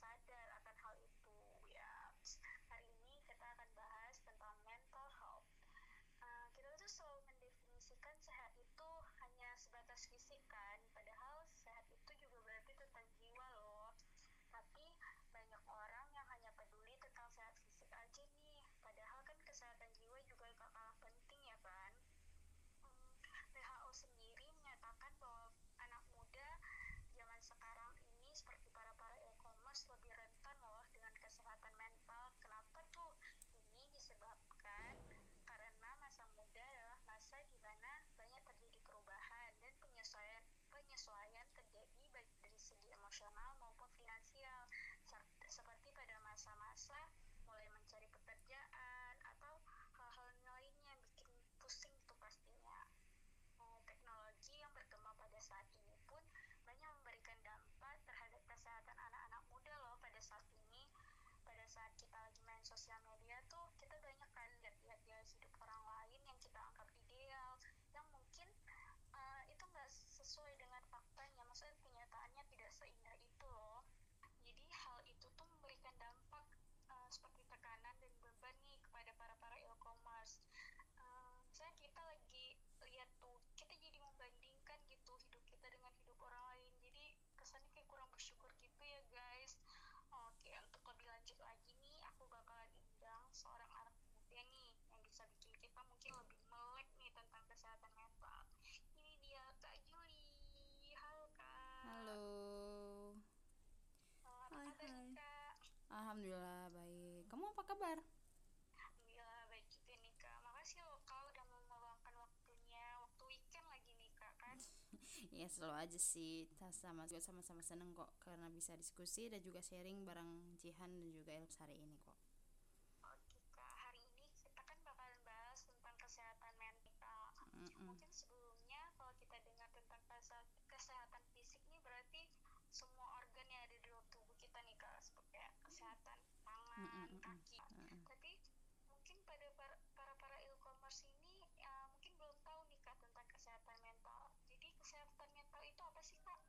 sadar disebabkan karena masa muda adalah masa di mana banyak terjadi perubahan dan penyesuaian penyesuaian terjadi baik dari segi emosional maupun finansial. Seperti pada masa-masa mulai mencari pekerjaan atau hal-hal lainnya yang bikin pusing itu pastinya. Eh, teknologi yang berkembang pada saat ini pun banyak memberikan dampak terhadap kesehatan anak-anak muda loh pada saat ini. Pada saat kita lagi main sosial media tuh kita banyak kan lihat-lihat dia hidup orang lain yang kita anggap ideal yang mungkin uh, itu nggak sesuai dengan faktanya maksudnya kenyataannya tidak seindah itu loh jadi hal itu tuh memberikan dampak uh, seperti tekanan dan beban nih kepada para para e-commerce uh, misalnya kita lagi lihat tuh kita jadi membandingkan gitu hidup kita dengan hidup orang lain jadi kesannya kayak kurang bersyukur gitu ya guys oke untuk lebih lanjut lagi nih aku bakalan undang seorang anak muda nih yang bisa bikin kita mungkin lebih melek nih tentang kesehatan mental ini dia kak Juli halo kak halo apa hai, kabar hai. kak alhamdulillah baik. Kamu apa kabar? Alhamdulillah baik juga nih kak. Makasih loh kak udah mau meluangkan waktunya. Waktu weekend lagi nih kak kan? Ya selalu aja sih. Sama juga sama-sama seneng kok karena bisa diskusi dan juga sharing bareng Jihan dan juga Elks hari ini kok oke kak hari ini kita kan bakalan bahas tentang kesehatan mental mm -mm. mungkin sebelumnya kalau kita dengar tentang kesehatan fisik nih berarti semua organ yang ada di dalam tubuh kita nih kak seperti kesehatan tangan mm -mm. kaki mm -mm. tapi mungkin pada para para, para e-commerce ini ya, mungkin belum tahu nih kak tentang kesehatan mental jadi kesehatan mental itu apa sih kak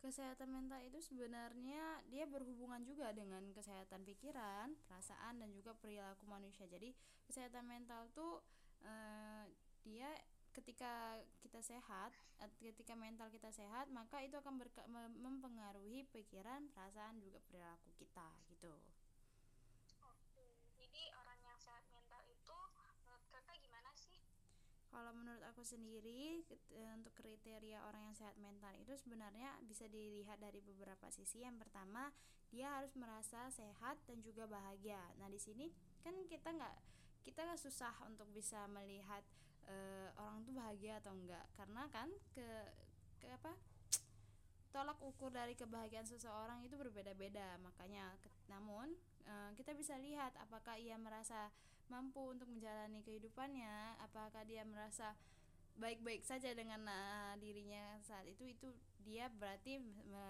kesehatan mental itu sebenarnya dia berhubungan juga dengan kesehatan pikiran perasaan dan juga perilaku manusia. Jadi kesehatan mental tuh uh, dia ketika kita sehat ketika mental kita sehat maka itu akan mempengaruhi pikiran perasaan juga perilaku kita gitu jadi orang yang sehat mental itu menurut kakak gimana sih kalau menurut aku sendiri untuk kriteria orang yang sehat mental itu sebenarnya bisa dilihat dari beberapa sisi. Yang pertama, dia harus merasa sehat dan juga bahagia. Nah, di sini kan kita nggak kita nggak susah untuk bisa melihat uh, orang tuh bahagia atau enggak karena kan ke ke apa tolak ukur dari kebahagiaan seseorang itu berbeda-beda makanya namun eh, kita bisa lihat apakah ia merasa mampu untuk menjalani kehidupannya apakah dia merasa baik-baik saja dengan uh, dirinya saat itu itu dia berarti me,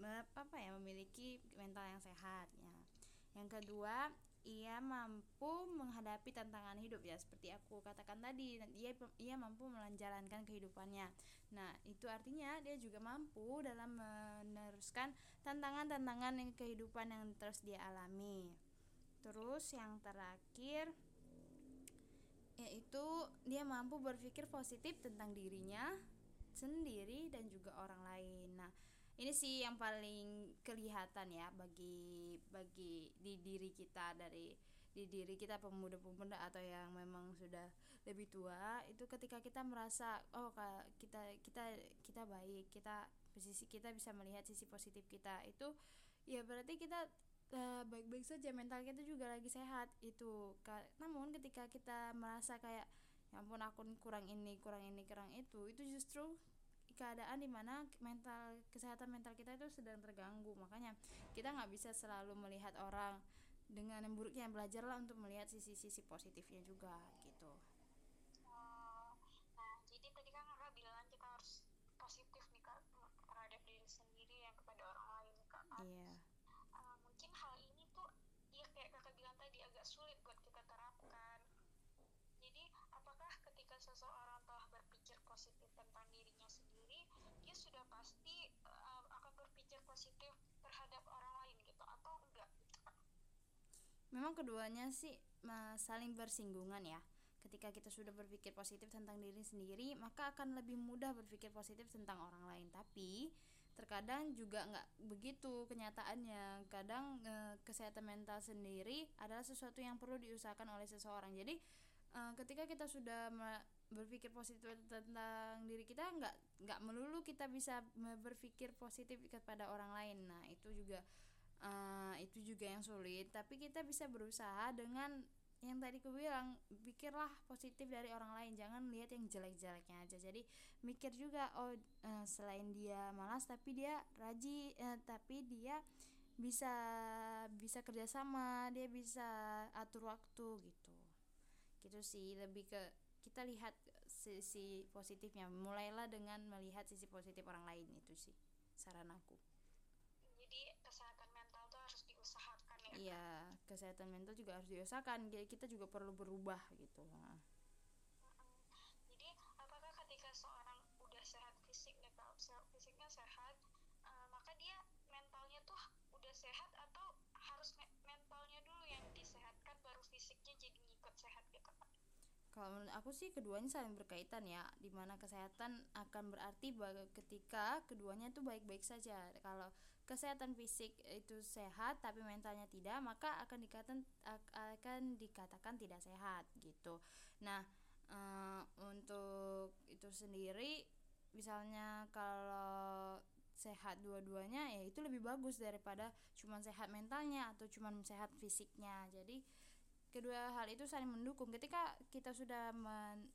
me, apa ya memiliki mental yang sehat ya. Yang kedua ia mampu menghadapi tantangan hidup ya seperti aku katakan tadi ia ia mampu melanjarankan kehidupannya. Nah itu artinya dia juga mampu dalam meneruskan tantangan-tantangan yang kehidupan yang terus dia alami terus yang terakhir yaitu dia mampu berpikir positif tentang dirinya sendiri dan juga orang lain. Nah ini sih yang paling kelihatan ya bagi bagi di diri kita dari di diri kita pemuda-pemuda atau yang memang sudah lebih tua itu ketika kita merasa oh kita kita kita baik kita posisi kita bisa melihat sisi positif kita itu ya berarti kita uh, baik-baik saja mental kita juga lagi sehat itu. Namun ketika kita merasa kayak ya ampun aku kurang ini kurang ini kurang itu itu justru keadaan di mana mental kesehatan mental kita itu sedang terganggu. Makanya kita nggak bisa selalu melihat orang dengan yang buruknya. Belajarlah untuk melihat sisi-sisi positifnya juga gitu oh, nah jadi tadi kan kakak bilang kita harus positif nih kak terhadap diri sendiri yang kepada orang lain nih kak iya yeah. uh, mungkin hal ini tuh ya kayak kakak bilang tadi agak sulit buat kita terapkan jadi, apakah ketika seseorang telah berpikir positif tentang dirinya sendiri, dia sudah pasti uh, akan berpikir positif terhadap orang lain gitu? memang keduanya sih saling bersinggungan ya. Ketika kita sudah berpikir positif tentang diri sendiri maka akan lebih mudah berpikir positif tentang orang lain. Tapi terkadang juga nggak begitu kenyataannya. Kadang e, kesehatan mental sendiri adalah sesuatu yang perlu diusahakan oleh seseorang. Jadi e, ketika kita sudah berpikir positif tentang diri kita nggak nggak melulu kita bisa berpikir positif kepada orang lain. Nah itu juga uh, itu juga yang sulit. Tapi kita bisa berusaha dengan yang tadi aku bilang pikirlah positif dari orang lain. Jangan lihat yang jelek-jeleknya aja. Jadi mikir juga oh uh, selain dia malas tapi dia rajin uh, tapi dia bisa bisa kerjasama dia bisa atur waktu gitu. Gitu sih lebih ke kita lihat sisi positifnya. Mulailah dengan melihat sisi positif orang lain itu sih saran aku. Jadi kesehatan mental tuh harus diusahakan ya iya kesehatan mental juga harus diusahakan. Jadi kita juga perlu berubah gitu. Nah. jadi apakah ketika seorang udah sehat fisik nih kalau fisiknya sehat uh, maka dia mentalnya tuh udah sehat atau harus me mentalnya dulu yang disehatkan baru fisiknya jadi ngikut sehat gitu pak kalau menurut aku sih keduanya saling berkaitan ya di mana kesehatan akan berarti ketika keduanya itu baik-baik saja. Kalau kesehatan fisik itu sehat tapi mentalnya tidak maka akan dikatakan akan dikatakan tidak sehat gitu. Nah e, untuk itu sendiri misalnya kalau sehat dua-duanya ya itu lebih bagus daripada cuma sehat mentalnya atau cuma sehat fisiknya. Jadi kedua hal itu saling mendukung. Ketika kita sudah men,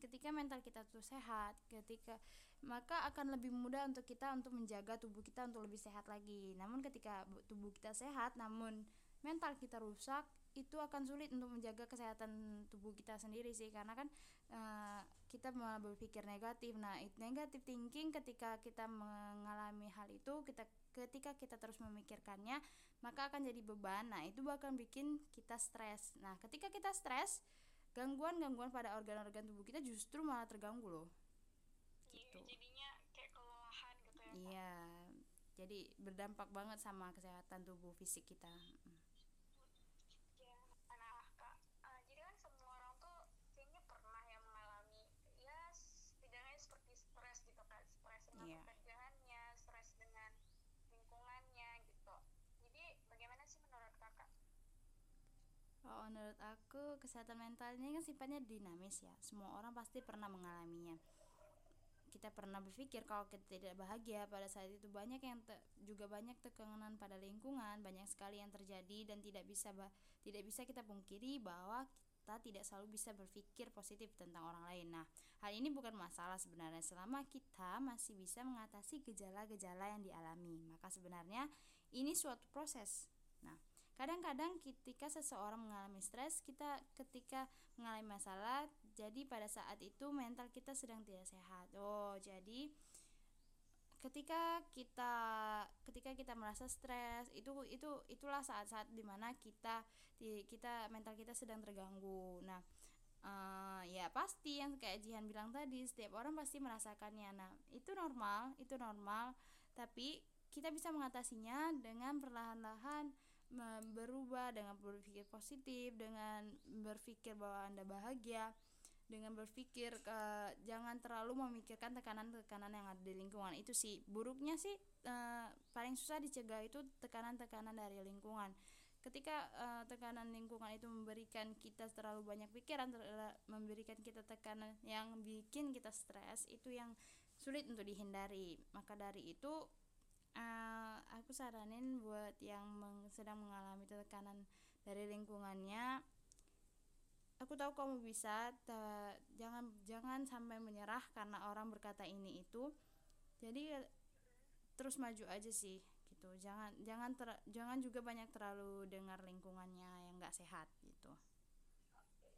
ketika mental kita tuh sehat ketika maka akan lebih mudah untuk kita untuk menjaga tubuh kita untuk lebih sehat lagi. Namun ketika tubuh kita sehat namun mental kita rusak itu akan sulit untuk menjaga kesehatan tubuh kita sendiri sih. Karena kan uh, kita malah berpikir negatif. Nah itu negatif thinking ketika kita mengalami hal itu kita ketika kita terus memikirkannya maka akan jadi beban. Nah itu bahkan bikin kita stres. Nah ketika kita stres gangguan-gangguan pada organ-organ tubuh kita justru malah terganggu loh. Iya, gitu. jadinya kayak kelelahan gitu ya iya jadi berdampak banget sama kesehatan tubuh fisik kita menurut aku kesehatan mental ini kan sifatnya dinamis ya semua orang pasti pernah mengalaminya kita pernah berpikir kalau kita tidak bahagia pada saat itu banyak yang juga banyak tekanan pada lingkungan banyak sekali yang terjadi dan tidak bisa tidak bisa kita pungkiri bahwa kita tidak selalu bisa berpikir positif tentang orang lain. Nah, hal ini bukan masalah sebenarnya selama kita masih bisa mengatasi gejala-gejala yang dialami. Maka sebenarnya ini suatu proses. Kadang-kadang ketika seseorang mengalami stres, kita ketika mengalami masalah, jadi pada saat itu mental kita sedang tidak sehat. Oh, jadi ketika kita ketika kita merasa stres itu itu itulah saat-saat di mana kita di, kita mental kita sedang terganggu. Nah uh, ya pasti yang kayak Jihan bilang tadi setiap orang pasti merasakannya. Nah itu normal itu normal. Tapi kita bisa mengatasinya dengan perlahan-lahan berubah dengan berpikir positif dengan berpikir bahwa anda bahagia dengan berpikir uh, jangan terlalu memikirkan tekanan-tekanan yang ada di lingkungan. Itu sih buruknya sih uh, paling susah dicegah itu tekanan-tekanan dari lingkungan. Ketika uh, tekanan lingkungan itu memberikan kita terlalu banyak pikiran memberikan kita tekanan yang bikin kita stres itu yang sulit untuk dihindari. Maka dari itu uh, aku saranin buat yang meng, sedang mengalami tekanan dari lingkungannya aku tahu kamu bisa jangan jangan sampai menyerah karena orang berkata ini itu. Jadi terus maju aja sih gitu. Jangan jangan ter, jangan juga banyak terlalu dengar lingkungannya yang nggak sehat gitu.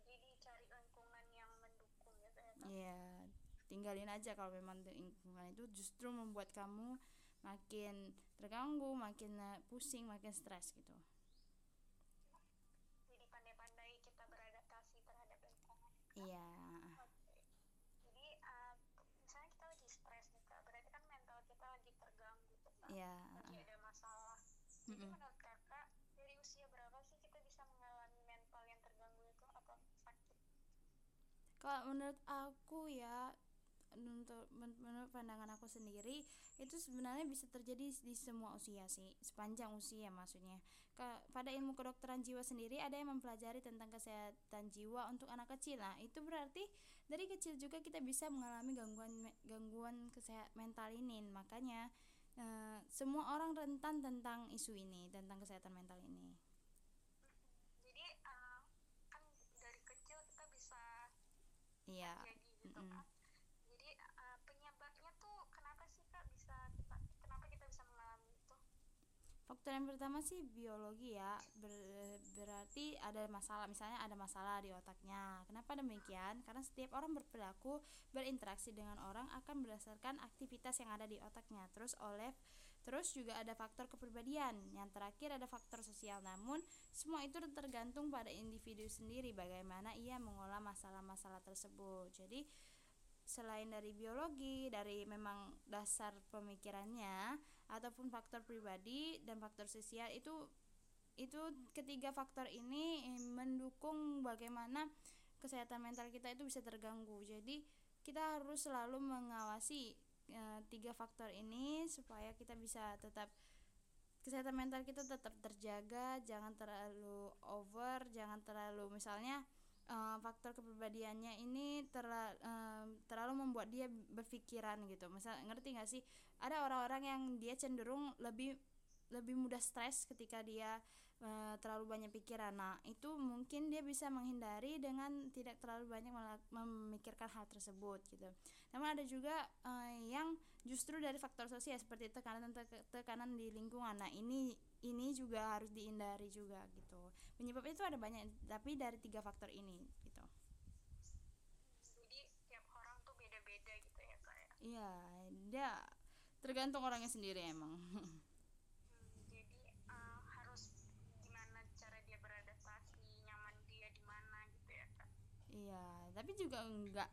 Jadi cari lingkungan yang mendukung ya iya tinggalin aja kalau memang lingkungan itu justru membuat kamu makin terganggu makin eh, pusing makin stres gitu. Jadi pandai-pandai kita beradaptasi terhadap lingkungan. Iya. Okay. jadi uh, misalnya kita lagi stres nih kak berarti kan mental kita lagi terganggu tuh kak. Iya lagi eh. ada masalah. Jadi mm -mm. menurut kakak dari usia berapa sih kita bisa mengalami mental yang terganggu itu atau sakit? Kalau menurut aku ya untuk menurut pandangan aku sendiri itu sebenarnya bisa terjadi di semua usia sih sepanjang usia maksudnya. Ke, pada ilmu kedokteran jiwa sendiri ada yang mempelajari tentang kesehatan jiwa untuk anak kecil. Nah itu berarti dari kecil juga kita bisa mengalami gangguan gangguan kesehatan mental ini. Makanya e, semua orang rentan tentang isu ini tentang kesehatan mental ini. Jadi uh, kan dari kecil kita bisa iya jadi gitu mm -mm. kan jadi uh, penyebabnya tuh kenapa sih kak bisa kita kenapa kita bisa mengalami itu faktor yang pertama sih biologi ya Ber, berarti ada masalah misalnya ada masalah di otaknya kenapa demikian karena setiap orang berperilaku berinteraksi dengan orang akan berdasarkan aktivitas yang ada di otaknya terus oleh Terus juga ada faktor kepribadian. Yang terakhir ada faktor sosial. Namun, semua itu tergantung pada individu sendiri bagaimana ia mengolah masalah-masalah tersebut. Jadi, selain dari biologi, dari memang dasar pemikirannya ataupun faktor pribadi dan faktor sosial itu itu ketiga faktor ini mendukung bagaimana kesehatan mental kita itu bisa terganggu. Jadi, kita harus selalu mengawasi e, tiga faktor ini supaya kita bisa tetap kesehatan mental kita tetap terjaga jangan terlalu over jangan terlalu misalnya e, faktor kepribadiannya ini terlalu, e, terlalu membuat dia berpikiran gitu misal ngerti nggak sih ada orang-orang yang dia cenderung lebih lebih mudah stres ketika dia uh, terlalu banyak pikiran. Nah, itu mungkin dia bisa menghindari dengan tidak terlalu banyak memikirkan hal tersebut gitu. Namun ada juga uh, yang justru dari faktor sosial seperti tekanan tekanan di lingkungan. Nah, ini ini juga harus dihindari juga gitu. Penyebab itu ada banyak, tapi dari tiga faktor ini gitu. Jadi tiap orang tuh beda-beda gitu ya kayak. Ya? Iya, dia tergantung orangnya sendiri emang. iya tapi juga enggak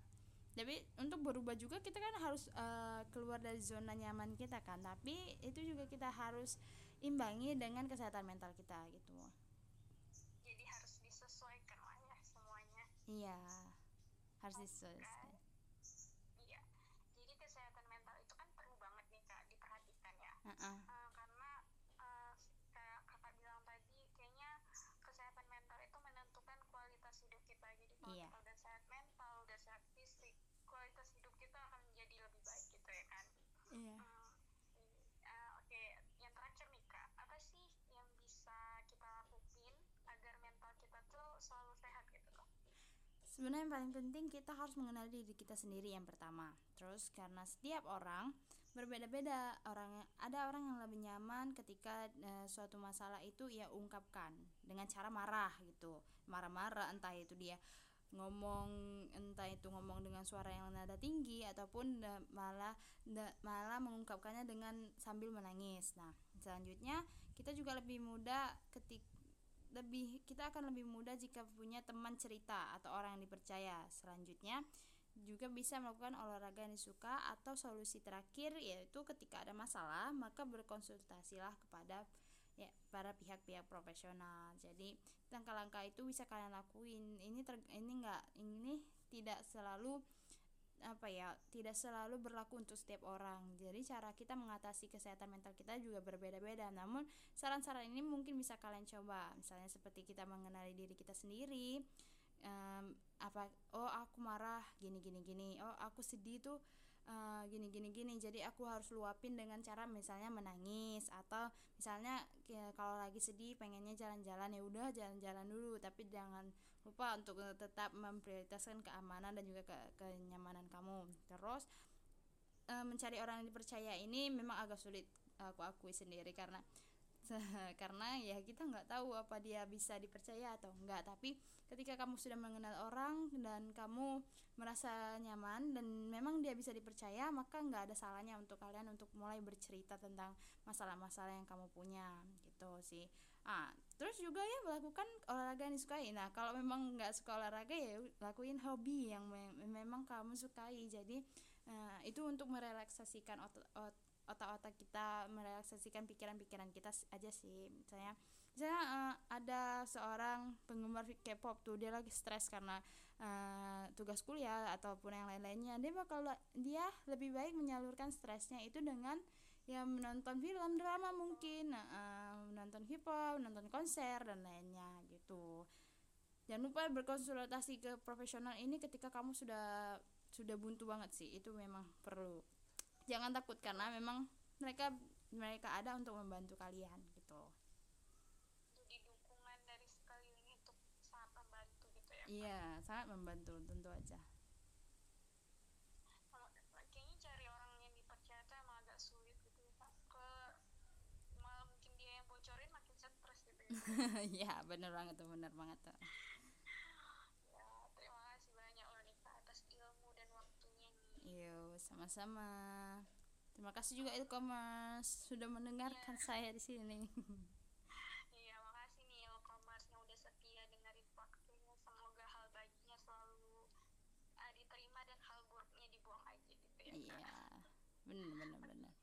tapi untuk berubah juga kita kan harus uh, keluar dari zona nyaman kita kan tapi itu juga kita harus imbangi dengan kesehatan mental kita gitu. Jadi harus disesuaikan lah ya semuanya. Iya harus disesuaikan iya jadi kesehatan mental itu kan perlu banget nih kak diperhatikan ya uh -uh. Uh, kalau iya. kita udah sehat mental udah sehat fisik kualitas hidup kita akan menjadi lebih baik gitu ya kan iya uh, uh, oke okay. yang terakhir nih kak apa sih yang bisa kita lakuin agar mental kita tuh selalu sehat gitu kok sebenarnya yang paling penting kita harus mengenal diri kita sendiri yang pertama terus karena setiap orang berbeda-beda orang ada orang yang lebih nyaman ketika e, suatu masalah itu ia ungkapkan dengan cara marah gitu marah-marah entah itu dia ngomong entah itu ngomong dengan suara yang nada tinggi ataupun malah malah mengungkapkannya dengan sambil menangis. Nah, selanjutnya kita juga lebih mudah ketik lebih kita akan lebih mudah jika punya teman cerita atau orang yang dipercaya. Selanjutnya juga bisa melakukan olahraga yang disuka atau solusi terakhir yaitu ketika ada masalah maka berkonsultasilah kepada ya para pihak-pihak profesional jadi langkah-langkah itu bisa kalian lakuin ini ter, ini enggak ini tidak selalu apa ya tidak selalu berlaku untuk setiap orang. Jadi cara kita mengatasi kesehatan mental kita juga berbeda-beda. Namun saran-saran ini mungkin bisa kalian coba. Misalnya seperti kita mengenali diri kita sendiri um, apa oh aku marah gini gini gini. Oh aku sedih tuh uh, gini gini gini. Jadi aku harus luapin dengan cara misalnya menangis atau misalnya ya, kalau lagi sedih pengennya jalan-jalan ya udah jalan-jalan dulu. Tapi jangan lupa untuk tetap memprioritaskan keamanan dan juga ke kenyamanan kamu. Terus uh, mencari orang yang dipercaya ini memang agak sulit aku akui sendiri karena karena ya kita nggak tahu apa dia bisa dipercaya atau enggak tapi ketika kamu sudah mengenal orang dan kamu merasa nyaman dan memang dia bisa dipercaya maka nggak ada salahnya untuk kalian untuk mulai bercerita tentang masalah-masalah yang kamu punya gitu sih. Ah terus juga ya melakukan olahraga yang disukai. Nah kalau memang nggak suka olahraga ya lakuin hobi yang me memang kamu sukai. Jadi uh, itu untuk merelaksasikan otot otak-otak kita merelaksasikan pikiran-pikiran kita aja sih. Misalnya misalnya uh, ada seorang penggemar K-pop tuh dia lagi stres karena uh, tugas kuliah ataupun yang lain-lainnya. Dia bakal dia lebih baik menyalurkan stresnya itu dengan ya menonton film drama mungkin uh, menonton hip hop menonton konser dan lainnya gitu. Jangan lupa berkonsultasi ke profesional ini ketika kamu sudah sudah buntu banget sih. Itu memang perlu jangan takut karena memang mereka mereka ada untuk membantu kalian gitu. Iya sangat membantu tentu aja. Kayaknya cari orang yang dipercaya itu emang agak sulit gitu ya ke malah mungkin dia yang bocorin makin stres gitu ya. Ya bener banget tuh bener banget tuh ya terima kasih banyak Monica atas ilmu dan waktunya nih iya sama-sama. Terima kasih juga e-commerce sudah mendengarkan ya. saya di sini. Terima dan hal buruknya dibuang aja gitu ya. Iya benar benar benar